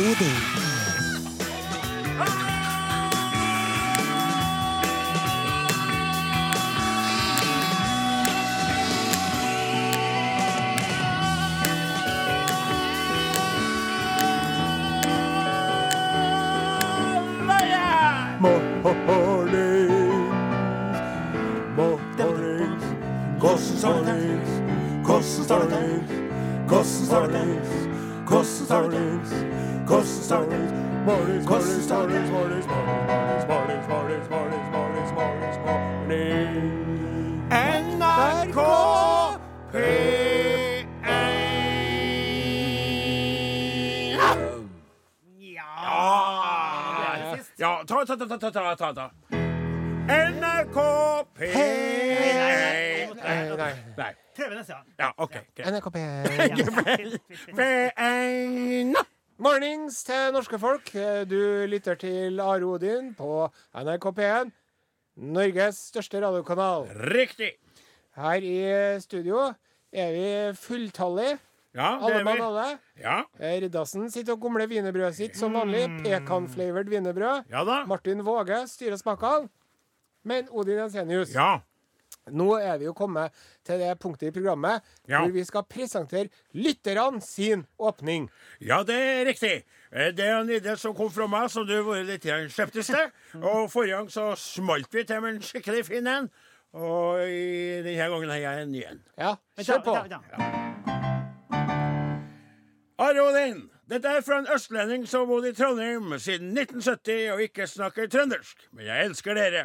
Uday. NRK P1 Nei, nei. Nei. Prøve neste gang. Ja, OK. greit. NRK P1. P1 Mornings til norske folk. Du lytter til Are Odin på NRK P1. Norges største radiokanal. Riktig. Her i studio er vi fulltallige. Ja, det Alle er mann vi. alle. Ja, Eh, Riddarsen sitter og gomler wienerbrødet sitt som vanlig. Pekan-flavored wienerbrød. ja da. Martin Våge styrer spakene. Men Odin Jensenius, Ja. nå er vi jo kommet til det punktet i programmet Ja. hvor vi skal presentere lytterne sin åpning. ja, det er riktig. Eh, Det er en idé som kom fra meg, som du har vært litt skeptisk til. Og forrige gang så smalt vi til med en skikkelig fin en. Og i denne gangen har jeg en ny en. Ja, kjør på. Are Odin, dette er fra en østlending som har bodd i Trondheim siden 1970 og ikke snakker trøndersk. Men jeg elsker dere.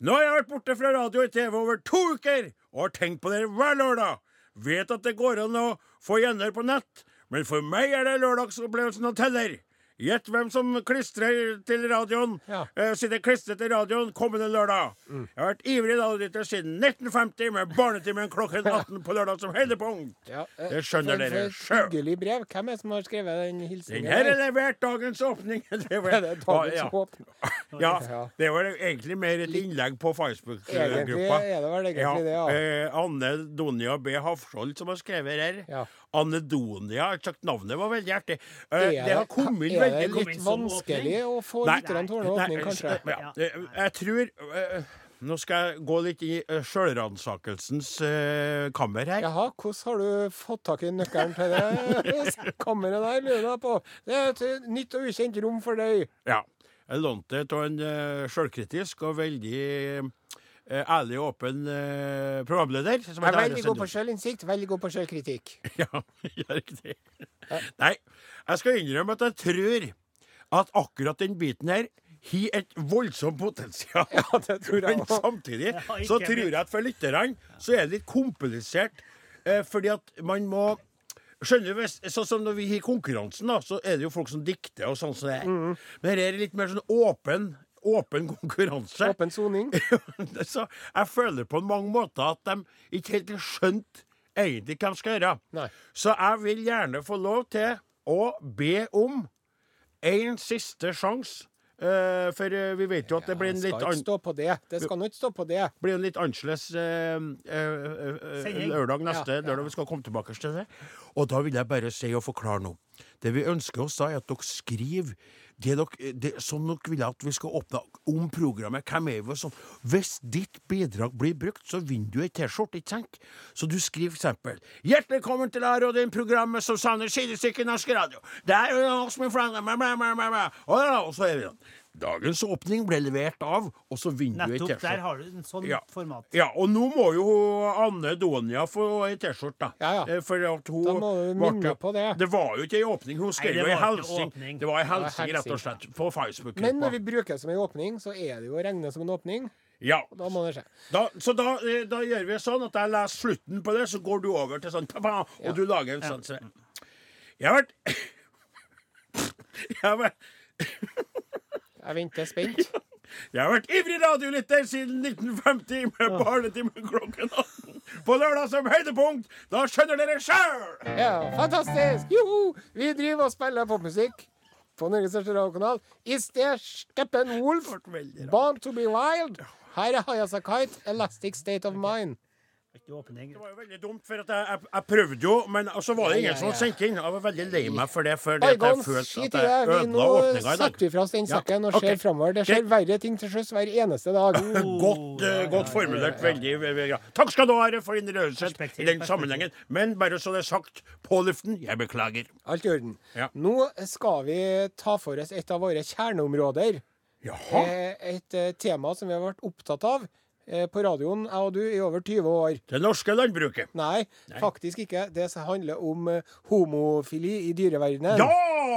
Nå har jeg vært borte fra radio og TV over to uker og har tenkt på dere hver lørdag. Vet at det går an å få gjenhør på nett, men for meg er det lørdagsopplevelsen som teller. Gjett hvem som klistrer til radioen. Ja. Uh, sitter klistret til radioen kommende lørdag. Jeg har vært ivrig radiolytter siden 1950 med barnetimen klokken 18 på lørdag som høydepunkt. Ja, uh, Det skjønner for- dere sjøl. Hyggelig brev. Hvem er det som har skrevet den Den her er levert dagens åpning. Det var, Er det dagens ja. åpning? Ja, Ja. det var egentlig mer et innlegg på Facebook-gruppa. er det vel egentlig det, ja. Uh, Anne Donia B. Hafskjold som har skrevet her. Ja. Anne Donia, jeg har sagt navnet, var veldig artig. Uh, Er det har kommet er veldig det kom litt vanskelig å få lytterne til å ordne åpning, kanskje? eh, Ja, eh, jeg tror uh, Nå skal jeg gå litt i uh, sjølransakelsens uh, kammer her. Jaha, hvordan har du fått tak i nøkkelen til det kammeret der, lurer jeg på? Det er et nytt og ukjent rom for deg. Ja. Jeg lånte det av en uh, sjølkritisk og veldig eh, ærlig og åpen eh, programleder. Som er veldig god på sjølinnsikt, veldig god på sjølkritikk. Ja, ja, riktig. Nei, jeg skal innrømme at jeg tror at akkurat den biten her har et voldsomt potensial. Ja, det tror jeg Men også. samtidig Ja, så tror jeg at for lytterne så er det litt komplisert. Eh, fordi at man må Skjønner du, sånn som Når vi har konkurransen, da, så er det jo folk som dikter og sånn som det er. Mm. Men her er det litt mer sånn åpen, åpen konkurranse. Åpen soning. så jeg føler på mange måter at de ikke helt har skjønt egentlig hva de skal gjøre. Nei. Så jeg vil gjerne få lov til å be om en siste sjanse. Uh, for uh, vi vet jo at det blir en litt an stå på det. Det skal nå ikke stå på det. blir en litt annerledes uh, lørdag neste, Ja, ja. lørdag vi skal komme tilbake til det. Og da vil jeg bare si og forklare noe. Det vi ønsker oss da, er at dere skriver det dere, det, som dere vil at vi skal åpne om programmet. Hvem er vi sånn. Hvis ditt bidrag blir brukt, så vinner du ei T-skjorte, ikke sant? Så du skriver eksempel Hjertelig velkommen til Are og din programmet som savner sidestykke i norsk radio. Det er jo oss med bla. Og, så er vi da. Dagens åpning ble levert av, og så vinner du ei Nettopp, T-skjorte. der har du en sånn Ja. format. Ja, og nå må jo Anne Donia få ei T-skjorte, da. Ja, ja. Eh, For at hun Da må du minne på det. Det var jo ikke ei åpning, hun skrev det jo ei åpning. Det var ei helsing, rett og slett, på Facebook. Men når vi bruker det som en åpning, så er det jo å regne som en åpning. Ja. Da må det skje. Da, så da, eh, da gjør vi sånn at jeg leser slutten på det, så går du over til sånn pa-pa, og Ja. du lager en sånn. sånn. Jeg har vært Jeg har vært Jeg venter spent. Jeg har vært ivrig radiolytter siden 1950 med barnetimen klokken 18. På lørdag som høydepunkt. Da skjønner dere sjøl! Ja, fantastisk! Joho! Vi driver og spiller popmusikk på Norges største radiokanal. Is there Steppenwolf? Born to be wild? Her er Hayasakite, Elastic State of Mind. Ikke åpning. Det var jo veldig dumt, for at jeg, jeg, jeg prøvde jo, men så var det ingen ja, som ja. hadde sendte inn. Jeg var veldig lei meg for det, før det at jeg følte at jeg Vi ødela nå åpninga i dag. setter vi fra oss den Ja, sekken og ok. ser framover. Det skjer verre ting til sjøs hver eneste dag. Godt, eh, godt formulert. Veldig, veldig bra. Takk skal du ha for din raushet i den sammenhengen. Men bare så det er sagt på luften, jeg beklager. Alt i orden. Ja. Nå skal vi ta for oss et av våre kjerneområder. Jaha. Et, Et eh, tema som vi har vært opptatt av eh, på radioen, jeg og du, i over 20 år. Det norske landbruket. Nei, faktisk ikke. Det handler om eh, homofili i dyreverdenen. Ja!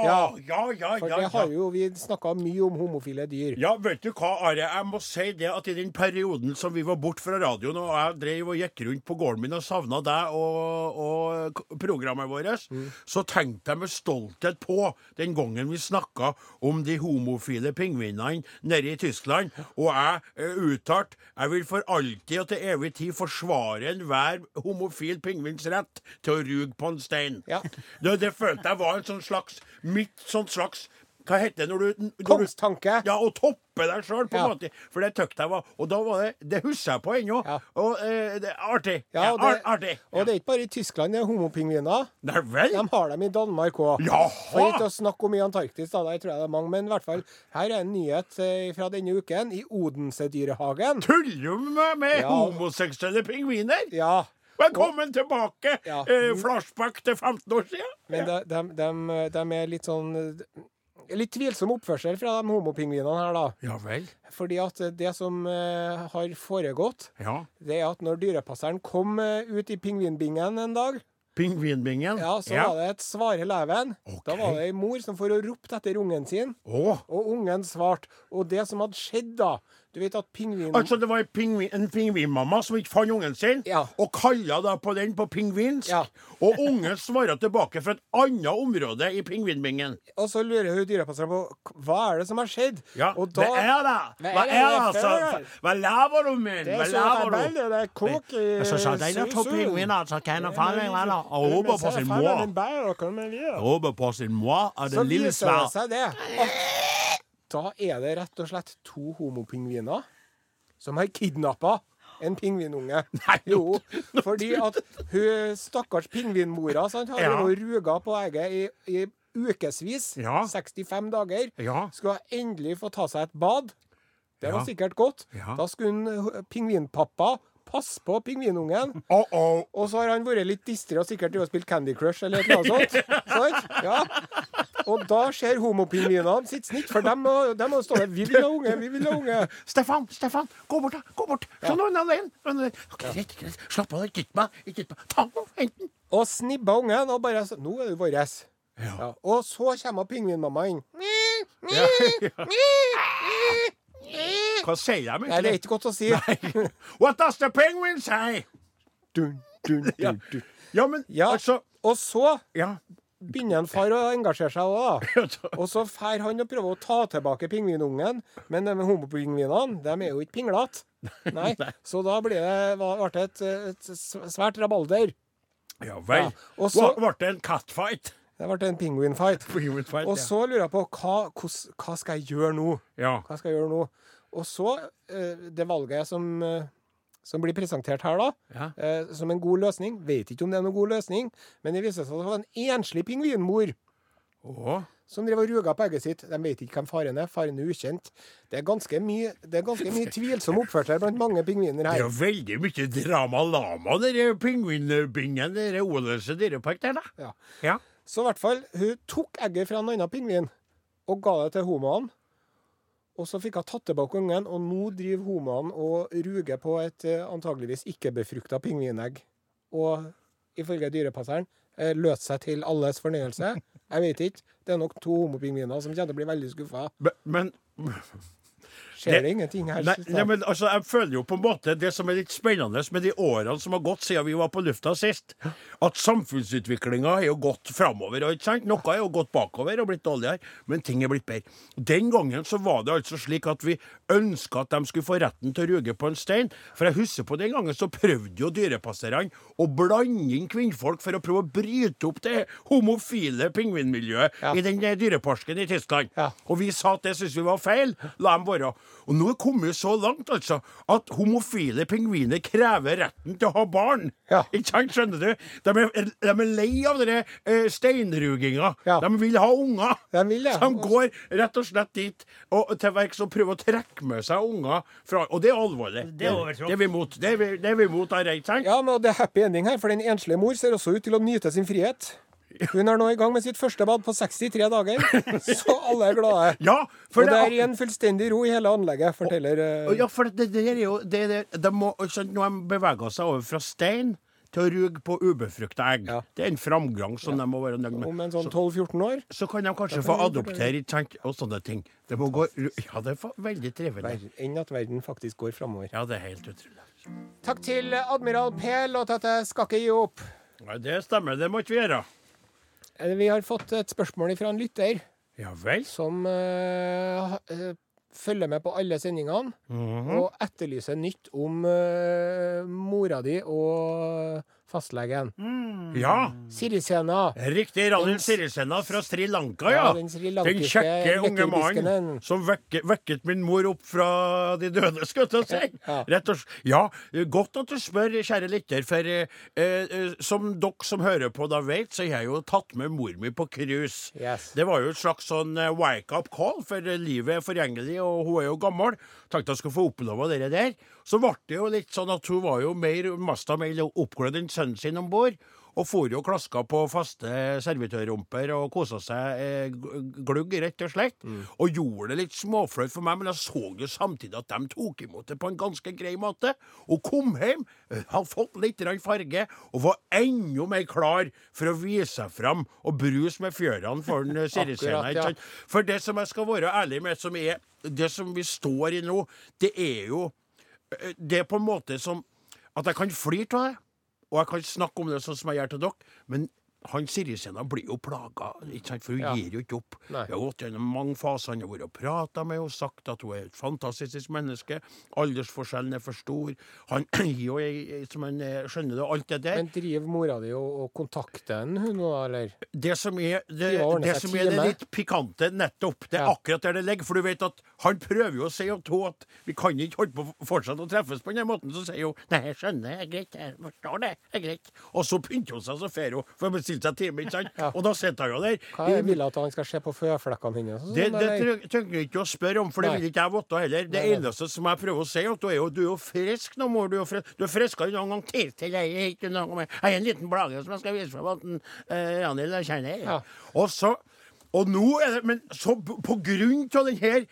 Ja. Ja, ja, For ja. det har jo vi snakka mye om homofile dyr. Ja, vet du hva, Are? Jeg må si det at i den perioden som vi var borte fra radioen, og jeg drev og gikk rundt på gården min og savna deg og, og programmet vårt, så tenkte jeg med stolthet på den gangen vi snakka om de homofile pingvinene nede i Tyskland, og jeg eh, uttalte jeg vil for alltid og til evig tid forsvare enhver homofil pingvins rett til å ruge på en stein. Ja. Det, det følte jeg var en sånn slags mitt sånn slags Hva heter det når du, når du ja, å toppe deg sjøl, på en Ja. måte. For det tøkte jeg var Og da var det Det husker jeg på ennå. Ja. Og eh, det er artig. Ja, og ar- artig. og det er ikke bare i Tyskland det er homopingviner. Nei vel? De har dem i Danmark òg. For Jaha! ikke å snakke om i Antarktis, da. Der tror jeg det er mange. Men i hvert fall, her er en nyhet eh, fra denne uken. I Odense-dyrehagen. Tuller du med, med Ja. homoseksuelle pingviner? Ja. Velkommen tilbake! Ja. Eh, flashback til 15 år siden. Men de, de, de, de er litt sånn Litt tvilsom oppførsel fra de homopingvinene her, da. Ja vel. Fordi at det som eh, har foregått, Ja. det er at når dyrepasseren kom eh, ut i pingvinbingen en dag, Pingvinbingen. ja, så var det et svare leven. Okay. Da var det ei mor som for å ropte etter ungen sin, oh. og ungen svarte. Og det som hadde skjedd da Du vet at pingvinen Altså, det var en, pingvin, en pingvinmamma som ikke fant ungen sin, Ja. og kalla da på den på pingvinsk. Ja. Og ungen svarer tilbake fra et annet område i pingvinbingen. Og så lurer hun dyrepasseren på hva er det som har skjedd. Ja, og da, det er det! Hva er det altså? Hva laver du, min? Hva er så laver du? det er kok i Så sa de to pingviner som kan falle men- og roper på sin mor. Roper på sin mor og Så den lille viser det seg det da er det rett og slett to homopingviner som har kidnappa en pingvinunge. Nei, Jo, fordi at hun stakkars pingvinmora sant, har Ja. ruga på egget i, i ukevis, Ja. 65 dager, Ja. skulle endelig få ta seg et bad. Det var sikkert godt. Da skulle pingvinpappa passe på pingvinungen. Oh -oh. Og så har han vært litt distré og sikkert og spilt Candy Crush eller noe sånt. sånt? Ja. Og da ser homopingvinene sitt snitt, for dem må, dem må stå der 'Vi vil ha unge, vi vil ha unge'. Stefan, Stefan, gå bort, da. Gå bort. Se nå, hun er alene. Hun er alene. Ok, Greit, greit. Slapp av, ikke dytt meg. Ikke dytt meg. Ta den, hent den. Og snibba ungen og bare 'Nå er du vår'. Ja. Og så kommer pingvinmamma inn. Hva sier de Nei, det er ikke godt å si. What does the penguin say? Dun, dun, dun, dun. Ja, men Ja, altså og så Ja. begynner en far å engasjere seg òg. Og så drar han og prøver å ta tilbake pingvinungen, men de homopingvinene de er jo ikke pinglete. Nei. Så da ble det, ble det et, et svært rabalder. Ja vel. Ja, så- Ble det en catfight? Det ble en penguin-fight. Og ja. så lurer jeg på hva, hva skal jeg gjøre nå? Ja. Hva skal jeg gjøre nå? Og så eh, det valget som, eh, som blir presentert her, da, Ja. eh, som en god løsning. Vet ikke om det er noen god løsning, men det viser seg at det var en enslig pingvinmor Å. som driver og ruga på egget sitt. De vet ikke hvem faren er. Faren er ukjent. Det er ganske mye, det er ganske mye tvilsom oppførsel blant mange pingviner her. Det er jo veldig mye drama-lama, den pingvinbingen, den Ålese dyrepark der, da. Ja. Ja. Så i hvert fall, hun tok egget fra en annen pingvin og ga det til homoene. Og så fikk hun tatt tilbake ungen, og nå driver homoene og ruger på et eh, antageligvis ikke-befrukta pingvinegg. Og ifølge dyrepasseren løt seg til alles fornøyelse. Jeg vet ikke. Det er nok to homopingviner som kommer til å bli veldig skuffa. Men, men Skjer Det- det, ingenting her? Nei, nei, men altså, jeg føler jo på en måte det som er litt spennende med de årene som har gått siden vi var på lufta sist, at samfunnsutviklinga har jo gått framover. Noe er jo gått bakover og blitt dårligere, men ting er blitt bedre. Den gangen så var det altså slik at vi ønska at de skulle få retten til å ruge på en stein. For jeg husker på den gangen så prøvde jo dyrepasserne å blande inn kvinnfolk for å prøve å bryte opp det homofile pingvinmiljøet Ja. i den dyreparsken dyreparken i Tyskland. Ja. Og vi sa at det syntes vi var feil. La dem være. Og nå er det kommet så langt altså, at homofile pingviner krever retten til å ha barn. Ja. Ikke sant, skjønner du? De er, de er lei av den eh, steinruginga. Ja. De vil ha unger. De vil det. Så de går rett og slett dit og til verks og prøver å trekke med seg unger fra Og det er alvorlig. Det er. Det er vi imot. Det er vi, det er vi imot, sant? Ja, men det er happy ending her, for den enslige mor ser også ut til å nyte sin frihet. Hun er nå i gang med sitt første bad på 63 dager, så alle er glade. Ja, Og det det er en fullstendig ro i hele anlegget, forteller og, Ja, for det, det er jo det, det, de må, ikke Nå har de beveget seg over fra stein til å ruge på ubefrukta egg. Ja. Det er en framgang som de må være nøyd med. om en sånn 12-14 år. Så kan de kanskje kan få adoptere tenk, og sånne ting. Det må gå Ja, det er veldig trivelig. Enn at verden faktisk går framover. Ja, det er helt utrolig. Takk til Admiral P. Låt at jeg skal ikke gi opp. Ja, det stemmer, det må ikke vi gjøre. Eh, Vi har fått et spørsmål fra en lytter Ja vel? som uh, eh, følger med på alle sendingene Mhm. og etterlyser nytt om uh, mora di og fastlegen. Ja. Sirisena. Riktig. Raden Sirisena fra Sri Lanka, Ja, ja. den Den kjekke unge mannen som vekket, vekket min mor opp fra de døde, skal jeg si. Ja. Rett og slett. Ja, godt at du spør, kjære lytter, for eh, eh, som dere som hører på da vet, så har jeg jo tatt med mor mi på cruise. Yes. Det var jo et slags sånn eh, wake-up call, for livet er forgjengelig, og hun er jo gammel. Tenkte jeg skulle få oppleve det der. Så ble det jo litt sånn at hun var jo mer, masta mer oppglødd enn sønnen sin om bord. Og for jo klaska på faste servitørrumper og kosa seg eh, glugg, rett og slett. Og gjorde det litt småflaut for meg, men jeg så jo samtidig at de tok imot det på en ganske grei måte. Og kom hjem, eh, hadde fått litt farge, og var enda mer klar for å vise seg fram og bruse med fjørene for den eh, ikke ja. For det som jeg skal være ærlig med, som er det som vi står i nå, det er jo eh, Det er på en måte som at jeg kan flire av det, og jeg kan ikke snakke om det sånn som jeg gjør til dere, men han Sirisena blir jo plaga, for hun Ja. gir jo ikke opp. Nei. Vi har gått gjennom mange faser. Han har vært og prata med henne sagt at hun er et fantastisk menneske. Aldersforskjellen er for stor. Han gir jo som han eh, skjønner det, alt det der. Men driver mora di og, og kontakter henne, hun nå, eller? Det som er det, De det, som er det litt pikante, nettopp, det er Ja. akkurat der det ligger. For du vet at han prøver jo å si at, at vi kan ikke holde på fortsatt fortsette å treffes på den måten. Så sier hun nei, jeg skjønner, det er greit, jeg forstår det, det er greit. Og så pynter hun seg, så fer hun for seg time, ikke sant. Ja. Og da sitter han jo der. Hva det vil at han skal se på føflekkene hennes? sånn, Det, det trenger jeg ikke å spørre om, for det vil ikke jeg vite heller. Det Nei, eneste som jeg prøver å si, at du er jo, du er jo frisk nå, mor. Du er, frisk. Du er friskere noen gang til. til jeg, jeg har en liten plage som jeg skal vise frem at uh, eh, Ranhild kjenner. Ja. Og så Og nå er det Men så på grunn av den her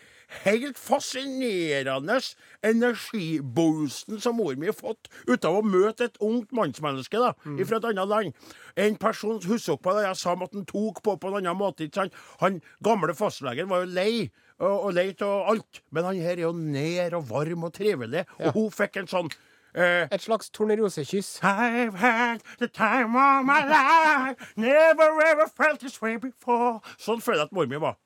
helt fascinerende energiboosten som mor mi har fått ut av å møte et ungt mannsmenneske da, fra et annet land. En person Husk på det jeg sa om at han tok på på en annen måte. ikke sant? Han gamle fastlegen var jo lei. Og, og lei av alt. Men han her er jo nær og varm og trivelig. Ja. Og hun fikk en sånn Uh, Et slags tornerosekyss. I've had the time of my life, never ever felt this way before. Sånn føler jeg at mor mi var.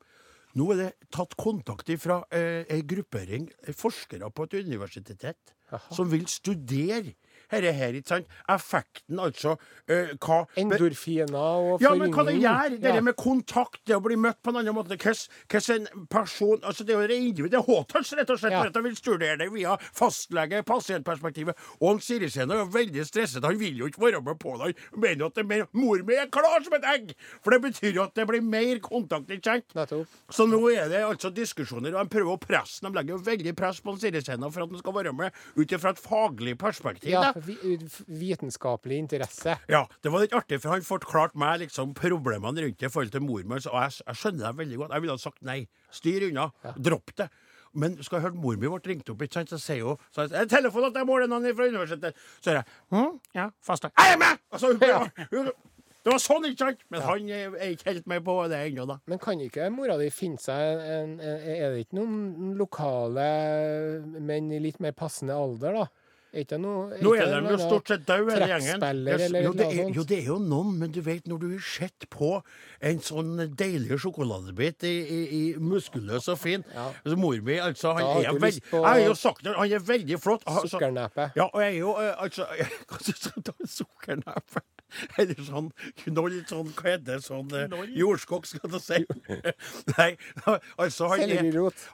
Nå er det tatt kontakt fra eh, ei gruppering forskere på et universitet som vil studere herre her, ikke sant? Effekten, altså. Uh, hva Endorfiner og ja, men hva det gjør, det Ja. med kontakt, det å bli møtt på en annen måte Hvordan en person altså Det er jo det individet, det er H-touch, rett og slett. Ja. han vil studere det via fastlege, pasientperspektivet. Og han Sirisena er jo veldig stresset. Han vil jo ikke være med på det. Han mener at det er mer Mor mi er klar som et egg! For det betyr jo at det blir mer kontakt, ikke sant? Så nå er det altså diskusjoner, og de prøver å presse De legger jo veldig press på Sirisena for at han skal være med ut ifra et faglig perspektiv. Ja, vitenskapelig interesse. Ja, det var litt artig, for han forklarte meg liksom problemene rundt det i forhold til mor mi. Og jeg, jeg skjønner det veldig godt. Jeg ville ha sagt nei. Styr unna. Dropp det. Men skal jeg høre mor mi ble ringt opp, ikke sant, så sier hun så jeg, «Er det telefon at jeg måler noen fra universitetet. Så sier jeg hm, ja, fastdag. Jeg er med! Altså, hun, hun, det var sånn, ikke sant? Men han er er ikke helt med på det ennå, da. Men kan ikke mora di finne seg en, en Er det ikke noen lokale menn i litt mer passende alder, da? Ikke noe Nå er de jo stort sett døde, hele gjengen. eller jo, det er, jo, det er jo noen, men du vet når du har sett på en sånn deilig sjokoladebit i, i, i muskuløs og fin Ja. altså, Mor mi, altså, han Da er veldig på- Jeg har jo sagt han er veldig flott. Altså, Sukkernepe. ja, og jeg er jo eh, altså Hva du sukkernæpe? Eller sånn knoll, sånn, hva heter det, sånn eh, jordskokk, skal du si. Nei, altså han er,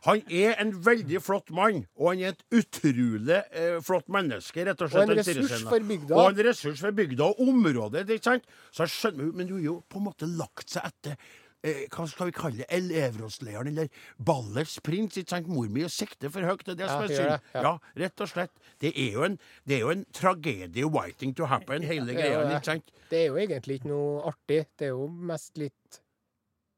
han er en veldig flott mann, og han er et utrolig eh, flott menneske, rett og slett. Og en ressurs for bygda. Og en ressurs for bygda og området, ikke sant? Så jeg skjønner, men du har jo på en måte lagt seg etter eh, hva skal vi kalle det, elevrådslederen, eller ballets prins. ikke sant? Mor mi sikter for høyt, det er det Ja, som er synd. ja. Ja, rett og slett. Det er jo en, det er jo en tragedie waiting to happen, hele greia. ikke sant? Det er jo egentlig ikke noe artig. Det er jo mest litt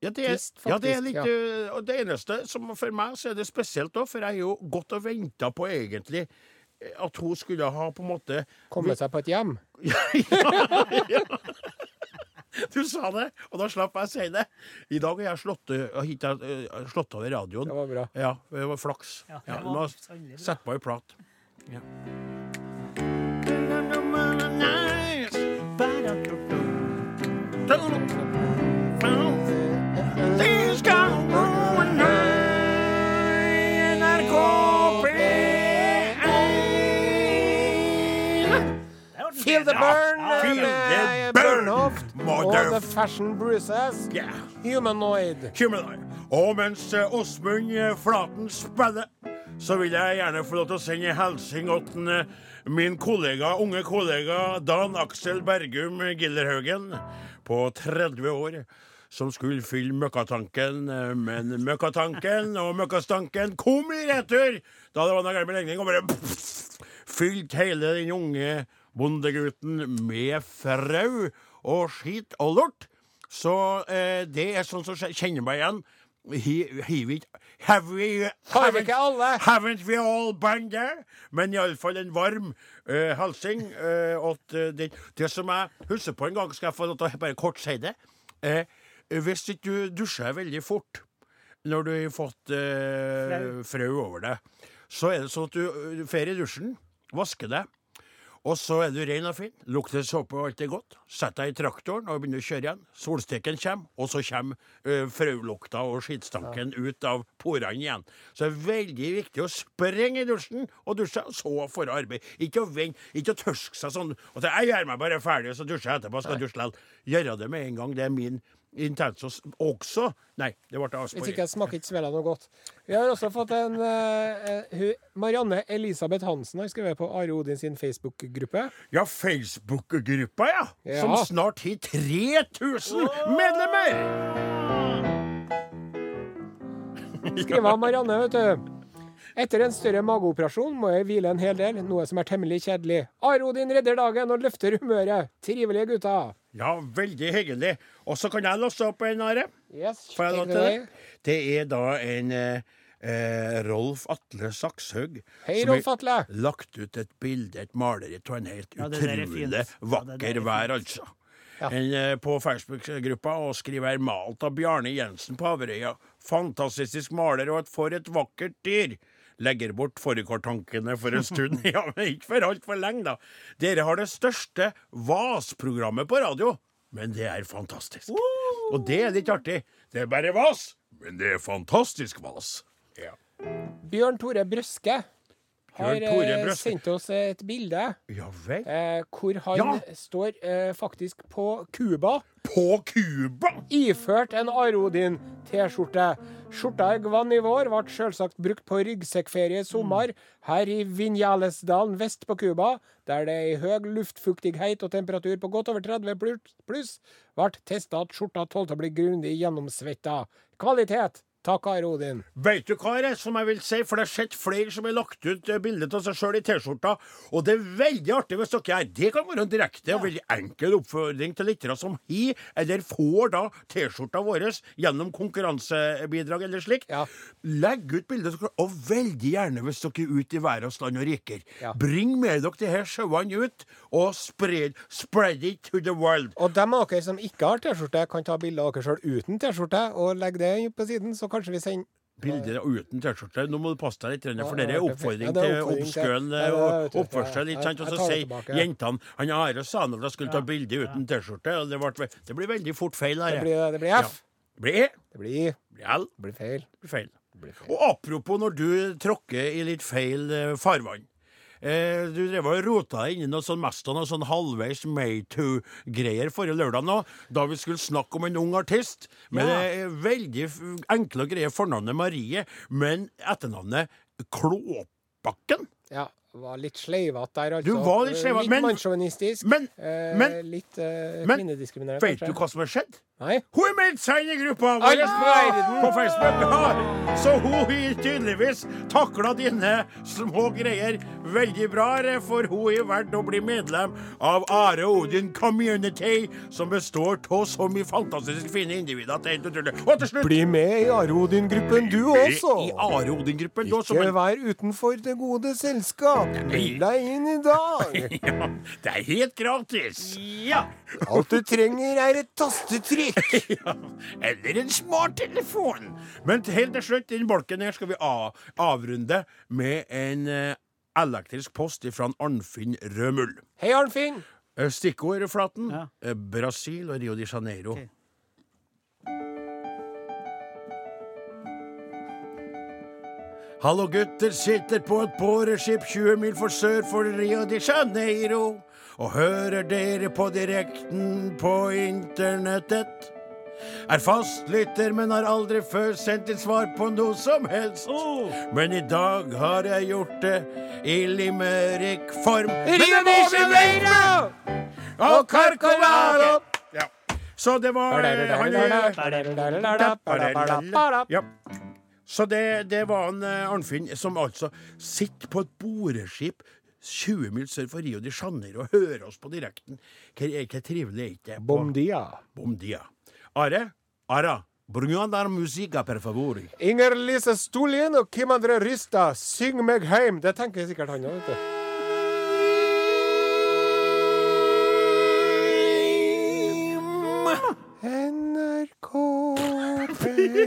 Ja, det er, Trist, ja, det er litt ja. øh, Og det eneste som for meg så er det spesielt da, for jeg har jo gått og venta på egentlig eh, at hun skulle ha på en måte komme seg på et hjem. Du sa det, og da slapp jeg å si det. I dag har jeg slått, øh, øh, slått over radioen. Det var bra. Ja, det var flaks. Ja, Ja, det var bra. sette på ei plat. Ja. Feel the burn! Feel med the burn, Bernhoft Og The Fashion Bruises. Yeah. Humanoid. Humanoid. Og mens eh, Åsmund eh, Flaten spiller, så vil jeg gjerne få lov til å sende en hilsen til eh, min kollega, unge kollega Dan Aksel Bergum Gillerhaugen på 30 år. Som skulle fylle møkkatanken, eh, men møkkatanken og møkkastanken kom i retur da det var noe galt med legning, og bare fylte hele den unge bondegutten med frau og skit og lort. Så eh, det er sånn som kjenner meg igjen. Have we haven't-? Haven't we all been there? Men iallfall en varm uh, hilsing. eh, at, eh, det, det som jeg husker på en gang, skal jeg få lov til å bare kort si det. Eh, hvis ikke du dusjer veldig fort når du har fått eh, frø over deg, så er det sånn at du drar i dusjen, vasker deg, og så er du ren og fin. Lukter såpe og alt er godt. Sett deg i traktoren og begynner å kjøre igjen. Solsteken kommer, og så kommer uh, frølukta og skittstanken ut av porene igjen. Så det er veldig viktig å sprenge i dusjen og dusje, og så for arbeid. Ikke å vente, ikke å tørske seg sånn og si 'jeg gjør meg bare ferdig, så dusjer jeg etterpå', skal dusje likevel. Gjøre det med en gang. Det er min intensos også. Nei, det ble Hvis avsporing. ikke smaker ikke svela noe godt. Vi har også fått en uh, Marianne Elisabeth Hansen har skrevet på Are Odin sin Facebook-gruppe. Ja, Facebook-gruppa, ja. Ja. Som snart har 3000 medlemmer! Skriver Marianne, vet du. Etter en større mageoperasjon må jeg hvile en hel del, noe som er temmelig kjedelig. Are Odin redder dagen og løfter humøret. Trivelige gutter. Ja, veldig hyggelig. Og så kan jeg låse opp en, Are. Yes, Får jeg lov til det? Det er da en eh, eh, Rolf Atle Sakshaug Hei, som har Rolf Atle. lagt ut et bilde, et maleri av en helt Ja, utrolig vakker Ja, er vær, altså. Ja. En, eh, på Facebook-gruppa og skriver her malt av Bjarne Jensen på Averøya. Fantastisk maler, og et for et vakkert dyr. Legger bort fårikåltankene for en stund. ja, men ikke for altfor lenge, da. Dere har det største VAS-programmet på radio. Men det er fantastisk. Og det er litt artig. Det er bare vas, men det er fantastisk vas. Ja. Bjørn Tore Brøske har eh, sendt oss et bilde ja eh, hvor han Ja. står eh, faktisk på Cuba. På Cuba! Iført en Arodin T-skjorte. I vår ble selvsagt brukt på ryggsekkferie i sommer her i Vinjalesdalen vest på Cuba, der det i høy luftfuktighet og temperatur på godt over 30 pluss, pluss ble testa at skjorta tålte å bli grundig gjennomsvetta. Kvalitet! Takk, Arodin. Veit du hva det som jeg vil si? For det har sett flere som har lagt ut eh, bilde av seg sjøl i T-skjorta. Og det er veldig artig hvis dere er Det kan være en direkte og veldig enkel oppfordring til lyttere som har, eller får da T-skjorta vår gjennom konkurransebidrag eller slik. Ja. Legg ut bilde, av dere, og veldig gjerne hvis dere er ute i verdens land og riker. Ja. Bring med dere de her showene ut, og spread, spread it to the world. Og dem av dere som ikke har T-skjorte, kan ta bilde av dere sjøl uten T-skjorte og legge det på siden, så kanskje vi sender Bilder uten T-skjorte. Nå må du passe deg litt, for det er oppfordring til det er- og oppførsel. Og så sier jentene Han Are sa når de skulle ta bilde uten T-skjorte, og det, det blir veldig fort feil. Det blir, det blir F. Det blir E, Det blir, L, blir feil. Det blir feil. Og apropos når du tråkker i litt feil eh, farvann. Eh, du drev og rota deg inn i noe sånn mest av noe sånn halvveis Maytoo-greier forrige lørdag nå, da vi skulle snakke om en ung artist med Ja. det veldig enkle og greie fornavnet Marie, men etternavnet Klåbakken. Ja, var litt sleivete der, altså. Du var litt sleivete, men- mannssjåvinistisk. Men, eh, men- litt eh, men- kvinnediskriminerende, vet du hva som har skjedd? Nei? Hun er meldt seg inn i gruppa vår på Facebook. Ja. Så hun har tydeligvis takla dine små greier veldig bra, for hun har valgt å bli medlem av Are Odin Community, som består av så mye fantastisk fine individer at det er helt utrolig. Og til slutt Bli med i Arodin-gruppen du også! I Are Odin-gruppen, Ikke vær utenfor det gode selskap. Meld deg inn i dag. ja, Det er helt gratis. Ja. Alt du trenger, er et tastetrykk. Ja, eller en smarttelefon. Men helt til slutt, den bolken her skal vi avrunde med en eh, elektrisk post fra Arnfinn Rømull. Hei, Arnfinn. Eh, Stikkord, Flaten. Ja. Eh, Brasil og Rio de Janeiro. Ok. Hallo, gutter. Sitter på et boreskip 20 mil for sør for Rio de Janeiro. Og hører dere på direkten på internettet. Er fastlytter, men har aldri før sendt inn svar på noe som helst. Oh. Men i dag har jeg gjort det i limerick-form. Rio de Janeiro! Og Carcovado! Ja. Så det var han, ja. Så det, det var en eh, Arnfinn som altså sitter på et boreskip 20 mil sør for Rio de Janeiro og hører oss på direkten. Hvor, trivelig er ikke det? på- Bom dia. Bom dia. Are? Ara? Brunandar musica, per favore. Inger Lise Stolien og Kim André Rysta, syng meg heim. Det tenker sikkert han òg, vet du.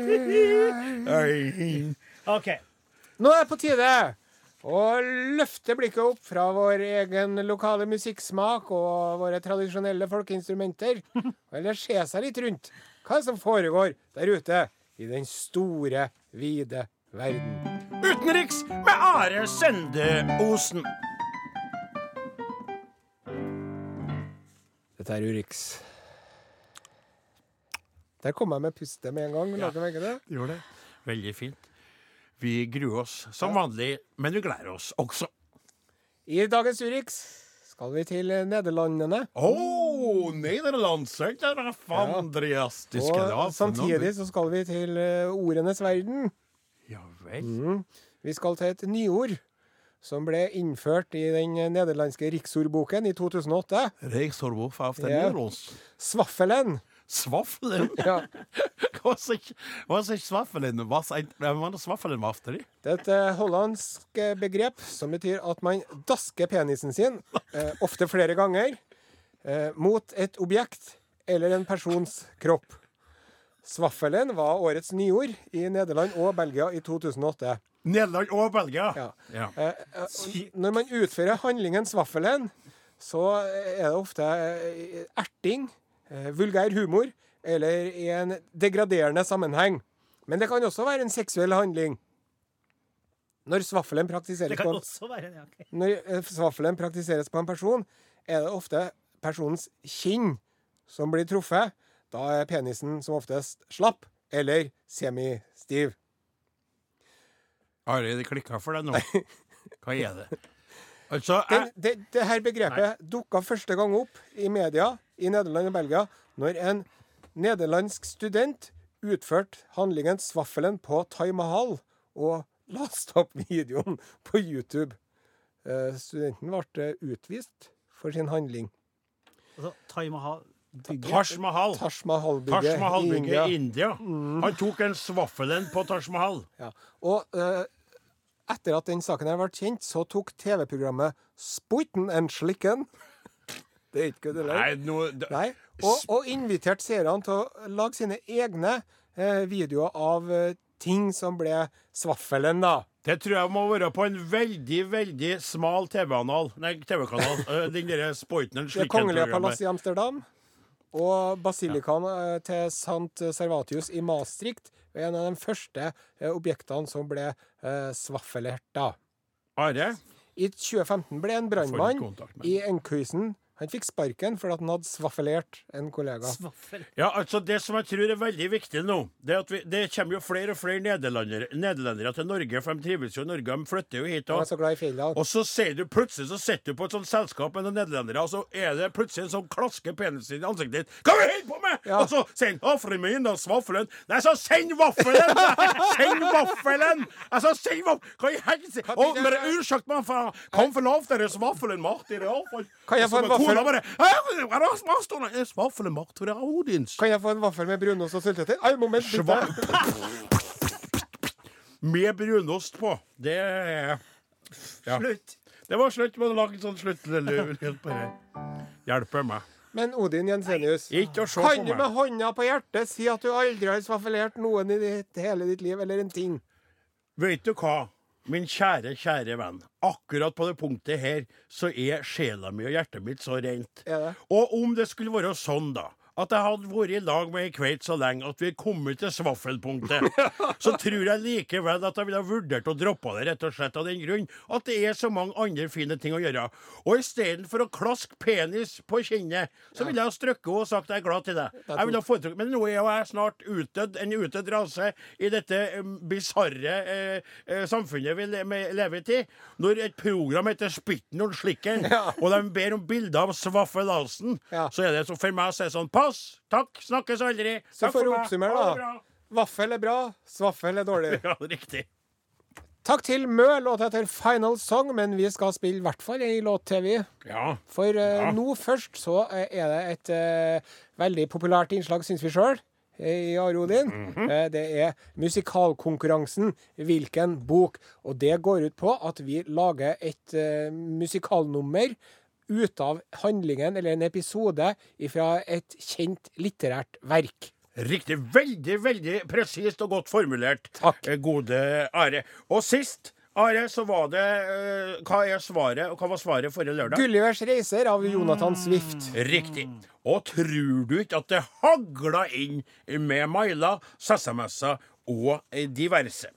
OK. Nå er det på tide å løfte blikket opp fra vår egen lokale musikksmak og våre tradisjonelle folkeinstrumenter, eller se seg litt rundt hva som foregår der ute i den store, vide verden. Utenriks med Are Sende Osen. Dette er Urix. Der kom jeg med pustet med en gang. Ja. det? Gjør det. Veldig fint. Vi gruer oss som vanlig, men vi gleder oss også. I dagens Urix skal vi til Nederlandene. Å, oh, nederlandsk! Det er fantastisk. Og samtidig så skal vi til eh, ordenes verden. Ja vel. Mm. Vi skal til et nyord som ble innført i den nederlandske riksordboken i 2008. Reisorvof av den Ja. Svaffelen. Svaffelen? Ja. Hva sier hva sier svaffelen? Hva sier hva er svaffelen after? Det er et eh, hollandsk eh, begrep som betyr at man dasker penisen sin, eh, ofte flere ganger, eh, mot et objekt eller en persons kropp. Svaffelen var årets nyord i Nederland og Belgia i 2008. Nederland og Belgia. Ja. Ja. Eh, når man utfører handlingen svaffelen, så er det ofte erting, vulgær humor eller i en degraderende sammenheng. Men det kan også være en seksuell handling. Når svaffelen praktiseres, på, en, når eh, svaffelen praktiseres på en person, er det ofte personens kinn som blir truffet. Da er penisen som oftest slapp eller semistiv. Ari, det klikka for deg nå. Hva er det? Altså, Den, jeg, det, det her begrepet dukka første gang opp i media i Nederland og Belgia når en nederlandsk student utførte handlingen Svaffelen på Taj Mahal og lasta opp videoen på YouTube. Uh, studenten ble utvist for sin handling. Altså, Taj Mahal Taj Mahal. Taj Mahal-bygget i Mahal-bygget India. Mm. Han tok en svaffelen på Taj Mahal. Ja. Og eh, etter at den saken her ble kjent, så tok TV-programmet Spoiten and Slikken Det er ikke det Nei, nå det- Nei, og, og inviterte seerne til å lage sine egne eh, videoer av eh, ting som ble svaffelen, da. Det tror jeg må være på en veldig, veldig smal TV-kanal. Nei, TV-kanal. Eh, Den derre Spoiten and Det kongelige Slikken-programmet. palasset i Amsterdam. Og basilikaen ja. til Sant Servatius i Maastricht er en av de første eh, objektene som ble eh, svaffelert, da. Are, i 2015 ble en brannmann i Enkhuizen Han fikk sparken fordi at han hadde svaffelert en kollega. Svaffel. Ja, altså Det som jeg tror er veldig viktig nå, det er at vi, det kommer jo flere og flere nederlendere, nederlendere til Norge, for de trives jo i Norge. De flytter jo hit. Og, er så glad i fjellene. og så ser du plutselig så sitter du på et sånt selskap med noen nederlendere, og så er det plutselig en sånn klaske penisen i ansiktet ditt. Hva er du holder på med?! Ja. Og så sier han 'Vaffelen min, da, svaffelen'. Nei, så send vaffelen! send vaffelen! Altså, send vaffelen! Hva i helsike? Unnskyld meg. Kom for lavt, deres vaffelen avfall. Kan jeg få en vaffel? Kona bare er det som har stått der?» Vaffelen mat, for det er Odins. Kan jeg få en vaffel med brunost og syltetøy? Ai, moment. Med brunost på. Det er Ja. Slutt. Det var slutt Må å lage en sånn sluttlyd på det. Hjelper meg. Men Odin Jensenius, Ikke å se kan du med hånda på hjertet si at du aldri har svaffelert noen i ditt, hele ditt liv, eller en ting? Vet du hva, min kjære, kjære venn. Akkurat på det punktet her så er sjela mi og hjertet mitt så rent. Ja. Og om det skulle være sånn, da. At jeg hadde vært i lag med ei kveit så lenge at vi er kommet til svaffelpunktet, så tror jeg likevel at jeg ville ha vurdert å droppe det, rett og slett av den grunn at det er så mange andre fine ting å gjøre. Og istedenfor å klaske penis på kinnet, så ville jeg ha strøkket henne og sagt jeg er glad til deg. Jeg ville ha foretrukket, Men nå er jo jeg snart utdødd, en utdødd rase i dette um, bisarre eh, eh, samfunnet vi lever i. Når et program heter Spitten og Slikken, og de ber om bilder av Svaffelasen, Ja. så er det så for meg så er det sånn Pass! Takk! Snakkes aldri! Så Takk for å oppsummere, da. Vaffel er bra, svaffel er dårlig. Ja, riktig. Takk til Mø, Låta heter Final Song, men vi skal spille i hvert fall ei låt til, vi. Ja. For uh, Ja. nå først så eh, er det et uh, veldig populært innslag, syns vi sjøl, i Are Odin. -hmm. uh, det er musikalkonkurransen 'Hvilken bok?' Og det går ut på at vi lager et musikalnummer ut av handlingen eller en episode fra et kjent litterært verk. Riktig. Veldig, veldig presist og godt formulert. Takk. eh, Gode Are. Og sist, Are, så var det eh, Hva er svaret, og hva var svaret forrige lørdag? Gullivers reiser av Jonathan Swift. Riktig. Og tror du ikke at det hagla inn med mailer, SMS-er og diverse?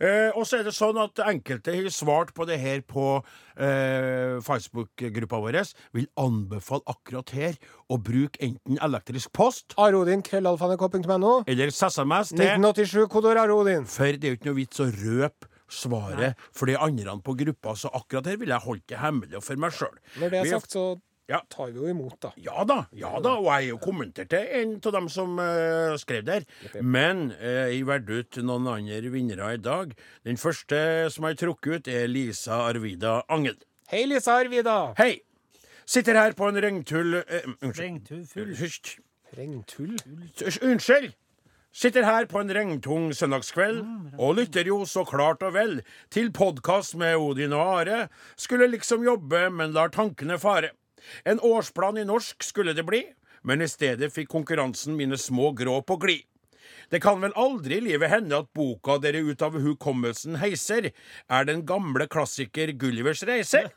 Eh, og så er det sånn at enkelte har svart på det her på eh, Facebook-gruppa vår. Vil anbefale akkurat her å bruke enten elektrisk post Arodin, krøllalfa.nrk.no. eller SMS til 1987, kodord Arodin. For det er jo ikke noe vits å røpe svaret for de andre på gruppa, så akkurat her vil jeg holde det hemmelig for meg sjøl. Når det er sagt, så Ja. tar vi jo imot, da. Ja da, ja da, og jeg har jo kommentert det, en av dem som uh, skrev der. Men uh, jeg valgte ut noen andre vinnere i dag. Den første som jeg har trukket ut, er Lisa Arvida Angel. Hei, Lisa Arvida. Hei! Sitter her på en regntull uh. Hysj. Regntull? Unnskyld! Sitter her på en regntung søndagskveld og lytter jo så klart og vel til podkast med Odin og Are. Skulle liksom jobbe, men lar tankene fare. En årsplan i norsk skulle det bli, men i stedet fikk konkurransen mine små grå på glid. Det kan vel aldri i livet hende at boka dere ut av hukommelsen heiser, er den gamle klassiker Gullivers reise,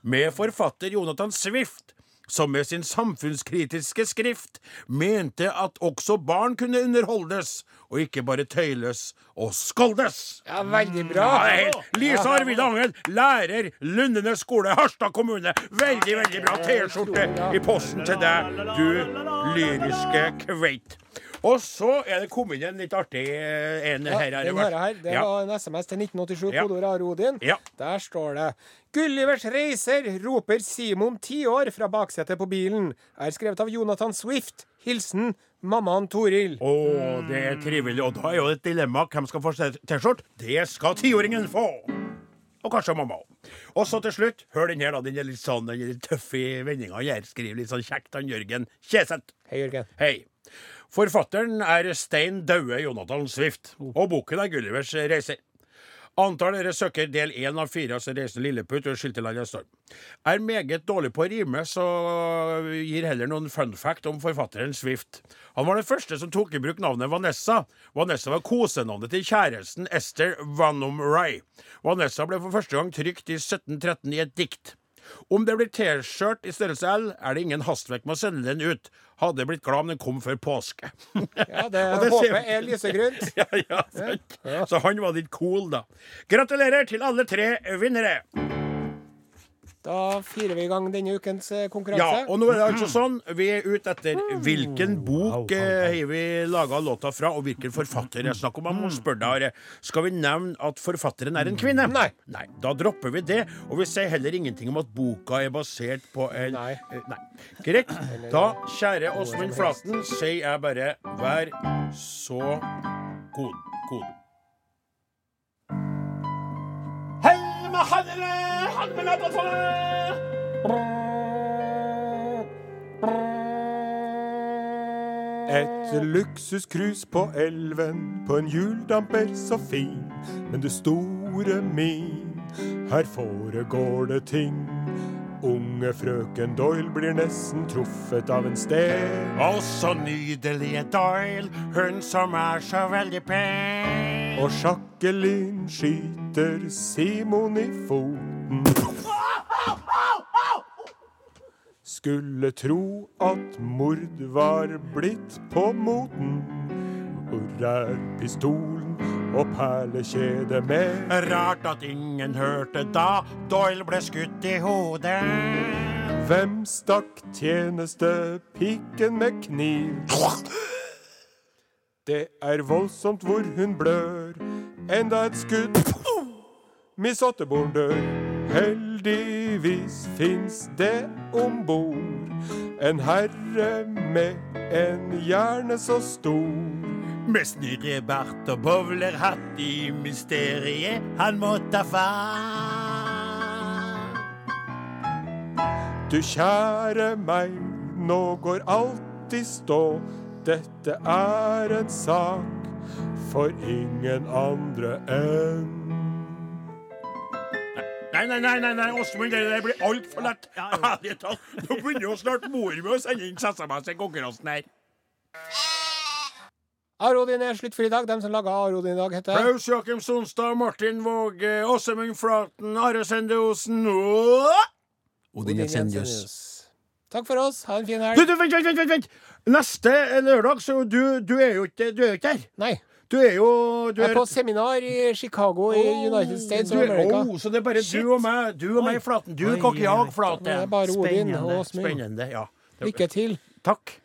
med forfatter Jonathan Swift, som med sin samfunnskritiske skrift mente at også barn kunne underholdes, og ikke bare tøyles og skoldes. Ja, veldig bra. Ja, Lisa Arvid Angel, lærer, Lundene skole, Harstad kommune. Veldig, veldig bra T-skjorte i posten til deg, du lyriske kveit. Og så er det kommet inn en litt artig eh, en Ja, her. den her, her, det Ja. var en SMS til 1987, Ja. kodord Arodin. Ja. Der står det Gullivers reiser, roper Simon, ti år, fra baksetet på bilen. Er skrevet av Jonathan Swift. Hilsen mammaen Toril. Å, det er trivelig. Og da er jo et dilemma. Hvem skal få T-skjorte? Det skal tiåringen få! Og kanskje mamma òg. Og så til slutt, hør den her, da. Den er litt sånn den er litt tøff i vendinga. Skriver litt sånn kjekt, han Jørgen Kjeseth. Hei, Jørgen. Hei. Forfatteren er Stein Daue Jonathan Swift, og boken er Gullivers reiser. Antall dere søker del én av fire, altså Reisen Lilleputt og Skiltelandet Storm. Er meget dårlig på å rime, så gir heller noen fun fact om forfatteren Swift. Han var den første som tok i bruk navnet Vanessa. Vanessa var kosenavnet til kjæresten Esther Vanum Rye. Vanessa ble for første gang trykt i 1713 i et dikt. Om det blir T-skjørt i størrelse L, er det ingen hastverk med å sende den ut. Hadde blitt glad om den kom før påske. Ja, det, det håpet er lysegrønt. ja, ja, sant. Så han var litt cool, da. Gratulerer til alle tre vinnere. Da firer vi i gang denne ukens konkurranse. Ja, og nå er det altså sånn Vi er ute etter hvilken bok eh, har vi laga låta fra, og hvilken forfatter. Jeg snakker om Man må spørre deg. Skal vi nevne at forfatteren er en kvinne? Nei. Nei. Da dropper vi det, og vi sier heller ingenting om at boka er basert på en Nei. eh, Nei. Greit. Da, kjære Åsmund Flaten, sier jeg bare vær så god. god. Handene, Et luksuscruise på elven, på en hjuldamper så fin. Men du store min, her foregår det ting. Unge frøken Doyle blir nesten truffet av en sten. Og så nydelige Doyle, hun som er så veldig pen. Og Jacqueline skyter Simon i foten. Skulle tro at mord var blitt på moten. Hvor er pistolen og perlekjedet med? Rart at ingen hørte da Doyle ble skutt i hodet. Hvem stakk tjenestepiken med kniv? Det er voldsomt hvor hun blør. Enda et skudd. Miss Otterborn dør. Heldigvis fins det om bord en herre med en hjerne så stor. Med snurrebart og bowlerhatt i mysteriet han må ta fatt. Du kjære meg, nå går alt i stå. Dette er en sak for ingen andre enn Nei, nei, nei, nei, nei, Åsmund, det der blir altfor lett. Ærlig talt. Nå begynner jo snart mor med å sende inn SMS i konkurransen her. Arodin er slutt for i dag. Dem som laga Arodin i dag, heter Klaus Jakim Sonstad, Martin Våge, Åsemund Flaten, Are Sende Osen og Odin Jensenius. Takk for oss. Ha en fin helg. du, vent, vent, vent, vent! Neste lørdag, så du, du er jo ikke du er jo ikke der. Nei. Du er jo du Jeg er på seminar i Chicago i United States of er- America. Oh, så det er bare Shit. du og meg Du og meg, i Flaten. Du kan ikke jage. Flate. Det er bare Odin Spennende. og Åsmund. Spennende, ja. Lykke til. Takk.